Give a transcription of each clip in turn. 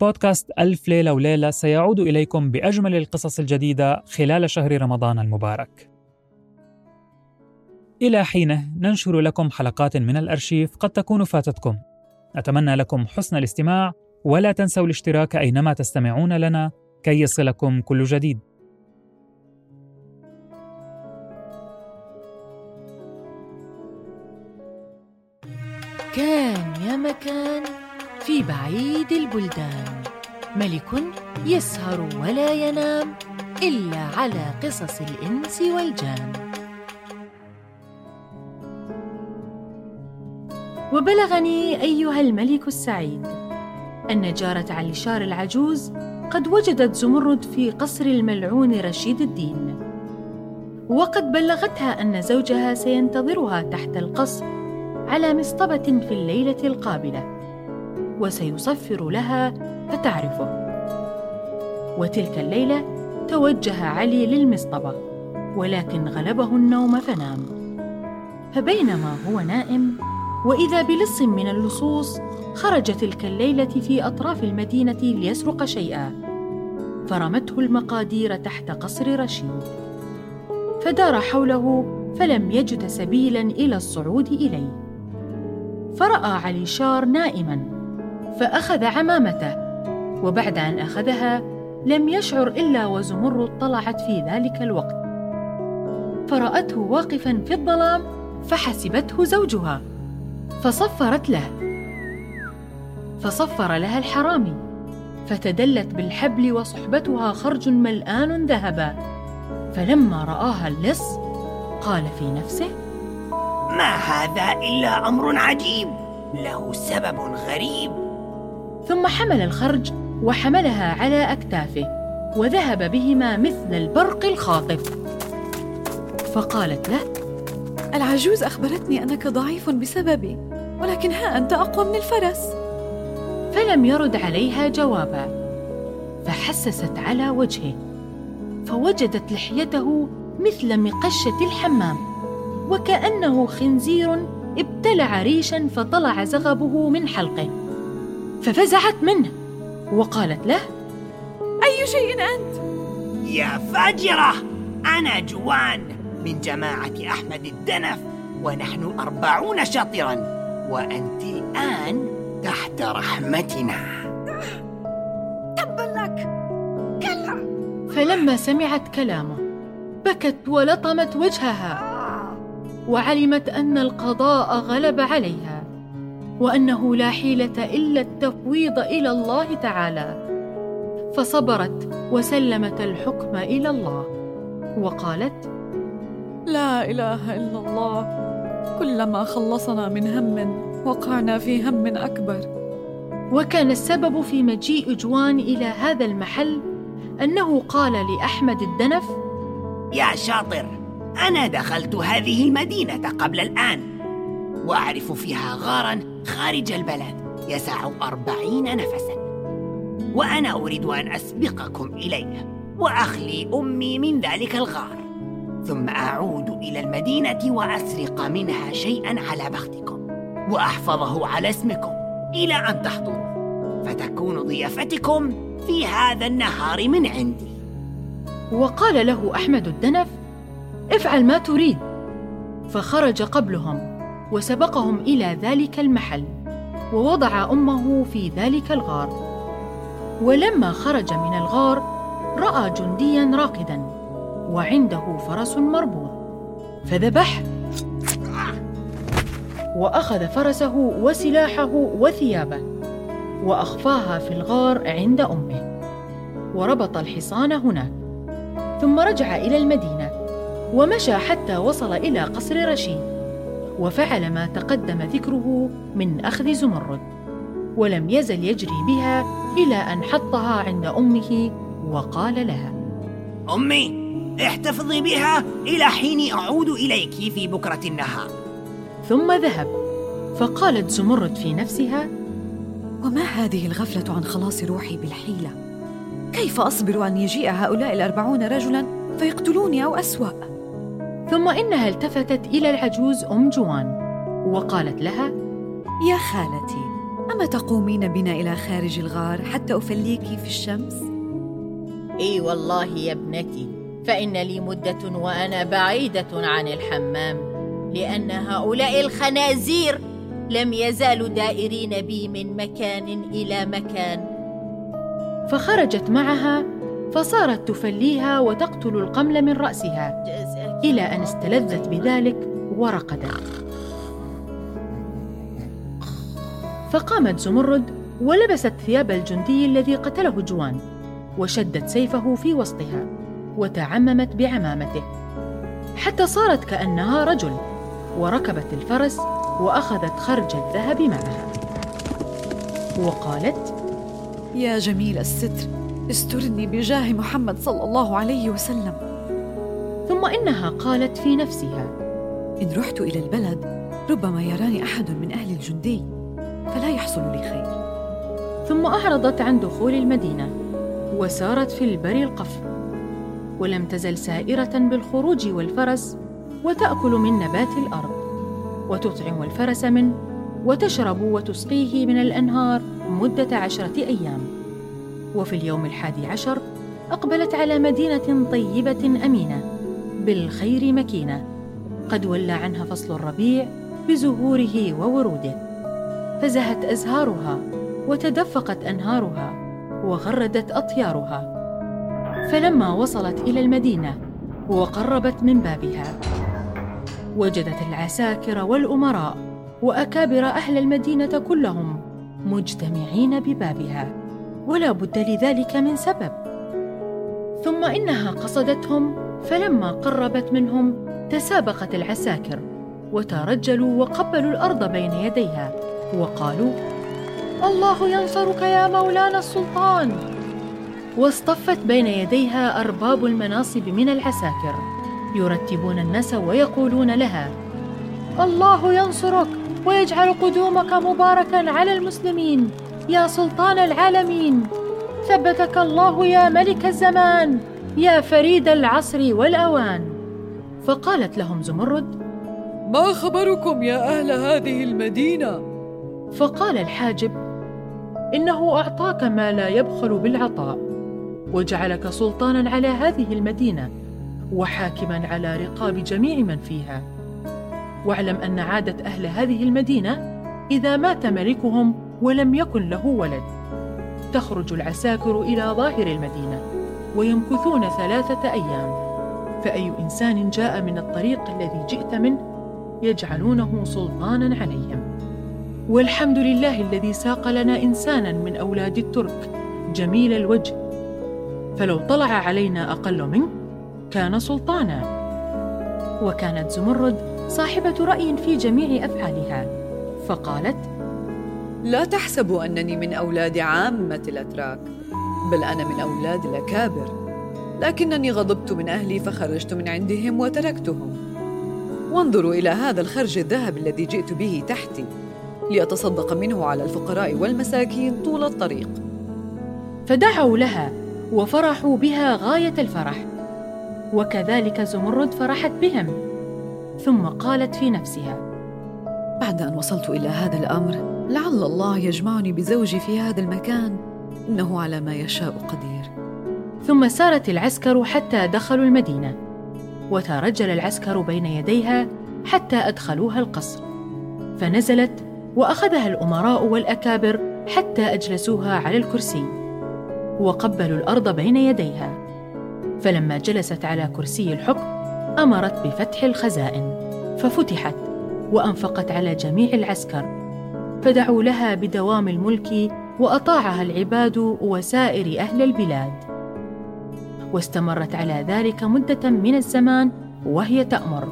بودكاست ألف ليلة وليلة سيعود إليكم بأجمل القصص الجديدة خلال شهر رمضان المبارك. إلى حينه ننشر لكم حلقات من الأرشيف قد تكون فاتتكم. أتمنى لكم حسن الاستماع ولا تنسوا الاشتراك أينما تستمعون لنا كي يصلكم كل جديد. كان يا مكان في بعيد البلدان. ملك يسهر ولا ينام إلا على قصص الإنس والجان. وبلغني أيها الملك السعيد أن جارة علشار العجوز قد وجدت زمرد في قصر الملعون رشيد الدين. وقد بلغتها أن زوجها سينتظرها تحت القصر على مصطبة في الليلة القابلة. وسيصفر لها فتعرفه. وتلك الليلة توجه علي للمصطبة ولكن غلبه النوم فنام. فبينما هو نائم وإذا بلص من اللصوص خرج تلك الليلة في أطراف المدينة ليسرق شيئا. فرمته المقادير تحت قصر رشيد. فدار حوله فلم يجد سبيلا إلى الصعود إليه. فرأى علي شار نائما. فأخذ عمامته وبعد أن أخذها لم يشعر إلا وزمرد طلعت في ذلك الوقت. فرأته واقفا في الظلام فحسبته زوجها. فصفرت له. فصفر لها الحرامي. فتدلت بالحبل وصحبتها خرج ملآن ذهبا. فلما رآها اللص قال في نفسه ما هذا إلا أمر عجيب له سبب غريب. ثم حمل الخرج وحملها على أكتافه وذهب بهما مثل البرق الخاطف. فقالت له العجوز أخبرتني أنك ضعيف بسببي ولكن ها أنت أقوى من الفرس. فلم يرد عليها جوابا فحسست على وجهه فوجدت لحيته مثل مقشة الحمام وكأنه خنزير ابتلع ريشا فطلع زغبه من حلقه. ففزعت منه وقالت له أي شيء أنت؟ يا فاجرة! أنا جوان من جماعة أحمد الدنف ونحن أربعون شاطرا وأنت الآن تحت رحمتنا. تبا لك! كلا! فلما سمعت كلامه بكت ولطمت وجهها وعلمت أن القضاء غلب عليها. وأنه لا حيلة إلا التفويض إلى الله تعالى. فصبرت وسلمت الحكم إلى الله. وقالت لا إله إلا الله. كلما خلصنا من هم وقعنا في هم أكبر. وكان السبب في مجيء جوان إلى هذا المحل أنه قال لأحمد الدنف يا شاطر أنا دخلت هذه المدينة قبل الآن. وأعرف فيها غارا خارج البلد. يسع أربعين نفسا. وأنا أريد أن أسبقكم إليه وأخلي أمي من ذلك الغار. ثم أعود إلى المدينة وأسرق منها شيئا على بختكم وأحفظه على اسمكم إلى أن تحضروا. فتكون ضيافتكم في هذا النهار من عندي. وقال له أحمد الدنف افعل ما تريد. فخرج قبلهم. وسبقهم إلى ذلك المحل ووضع أمه في ذلك الغار. ولما خرج من الغار رأى جنديا راقدا وعنده فرس مربوط. فذبح وأخذ فرسه وسلاحه وثيابه وأخفاها في الغار عند أمه. وربط الحصان هناك. ثم رجع إلى المدينة ومشى حتى وصل إلى قصر رشيد. وفعل ما تقدم ذكره من أخذ زمرد ولم يزل يجري بها إلى أن حطها عند أمه وقال لها أمي احتفظي بها إلى حين أعود إليك في بكرة النهار ثم ذهب فقالت زمرد في نفسها وما هذه الغفلة عن خلاص روحي بالحيلة؟ كيف أصبر أن يجيء هؤلاء الأربعون رجلا فيقتلوني أو أسوأ؟ ثم إنها التفتت إلى العجوز أم جوان. وقالت لها يا خالتي ربما تقومين بنا إلى خارج الغار حتى أفليك في الشمس؟ إي والله يا ابنتي فإن لي مدة وأنا بعيدة عن الحمام لأن هؤلاء الخنازير لم يزالوا دائرين بي من مكان إلى مكان. فخرجت معها فصارت تفليها وتقتل القمل من رأسها. إلى أن استلذت بذلك ورقدت فقامت زمرد ولبست ثياب الجندي الذي قتله جوان وشدت سيفه في وسطها وتعممت بعمامته. حتى صارت كأنها رجل وركبت الفرس وأخذت خرج الذهب معها. وقالت يا جميل الستر استرني بجاه محمد صلى الله عليه وسلم. ثم إنها قالت في نفسها إن رحت إلى البلد ربما يراني أحد من أهل الجندي فلا يحصل لي خير. ثم أعرضت عن دخول المدينة وسارت في البر القفر ولم تزل سائرة بالخروج والفرس وتأكل من نبات الأرض وتطعم الفرس منه وتشرب وتسقيه من الأنهار مدة عشرة أيام. وفي اليوم الحادي عشر أقبلت على مدينة طيبة أمينة بالخير مكينه قد ولى عنها فصل الربيع بزهوره ووروده. فزهت أزهارها وتدفقت أنهارها وغردت أطيارها. فلما وصلت إلى المدينة وقربت من بابها وجدت العساكر والأمراء وأكابر أهل المدينة كلهم مجتمعين ببابها. ولا بد لذلك من سبب. ثم إنها قصدتهم فلما قربت منهم تسابقت العساكر وترجلوا وقبلوا الأرض بين يديها وقالوا الله ينصرك يا مولانا السلطان. واصطفت بين يديها أرباب المناصب من العساكر يرتبون الناس ويقولون لها الله ينصرك ويجعل قدومك مباركا على المسلمين يا سلطان العالمين. ثبتك الله يا ملك الزمان. يا فريد العصر والأوان. فقالت لهم زمرد ما خبركم يا أهل هذه المدينة؟ فقال الحاجب إنه أعطاك ما لا يبخل بالعطاء وجعلك سلطانا على هذه المدينة وحاكما على رقاب جميع من فيها. واعلم أن عادة أهل هذه المدينة إذا مات ملكهم ولم يكن له ولد. تخرج العساكر إلى ظاهر المدينة. ويمكثون ثلاثة أيام. فأي إنسان جاء من الطريق الذي جئت منه يجعلونه سلطانا عليهم. والحمد لله الذي ساق لنا إنسانا من أولاد الترك جميل الوجه. فلو طلع علينا أقل منه كان سلطانا. وكانت زمرد صاحبة رأي في جميع أفعالها. فقالت لا تحسبوا أنني من أولاد عامة الأتراك. بل أنا من أولاد الأكابر. لكنني غضبت من أهلي فخرجت من عندهم وتركتهم. وانظروا إلى هذا الخرج الذهب الذي جئت به تحتي لأتصدق منه على الفقراء والمساكين طول الطريق. فدعوا لها وفرحوا بها غاية الفرح وكذلك زمرد فرحت بهم ثم قالت في نفسها بعد أن وصلت إلى هذا الأمر لعل الله يجمعني بزوجي في هذا المكان. إنه على ما يشاء قدير. ثم سارت العسكر حتى دخلوا المدينة وترجل العسكر بين يديها حتى أدخلوها القصر. فنزلت وأخذها الأمراء والأكابر حتى أجلسوها على الكرسي وقبلوا الأرض بين يديها. فلما جلست على كرسي الحكم أمرت بفتح الخزائن ففتحت وأنفقت على جميع العسكر فدعوا لها بدوام الملك وأطاعها العباد وسائر أهل البلاد. واستمرت على ذلك مدة من الزمان وهي تأمر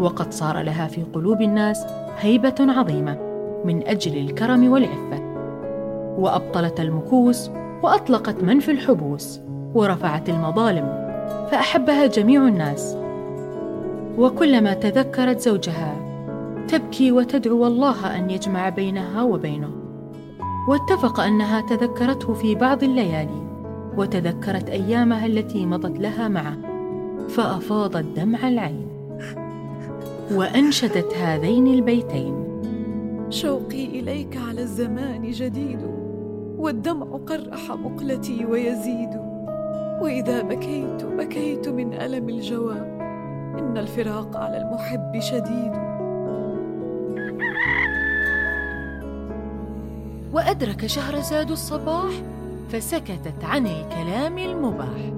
وقد صار لها في قلوب الناس هيبة عظيمة من أجل الكرم والعفة. وأبطلت المكوس وأطلقت من في الحبوس ورفعت المظالم فأحبها جميع الناس. وكلما تذكرت زوجها تبكي وتدعو الله أن يجمع بينها وبينه. واتفق أنها تذكرته في بعض الليالي وتذكرت أيامها التي مضت لها معه فافاضت دمع العين. وأنشدت هذين البيتين. شوقي إليك على الزمان جديد والدمع قرح مقلتي ويزيد. وإذا بكيت بكيت من ألم الجوى إن الفراق على المحب شديد. وأدرك شهرزاد الصباح فسكتت عن الكلام المباح.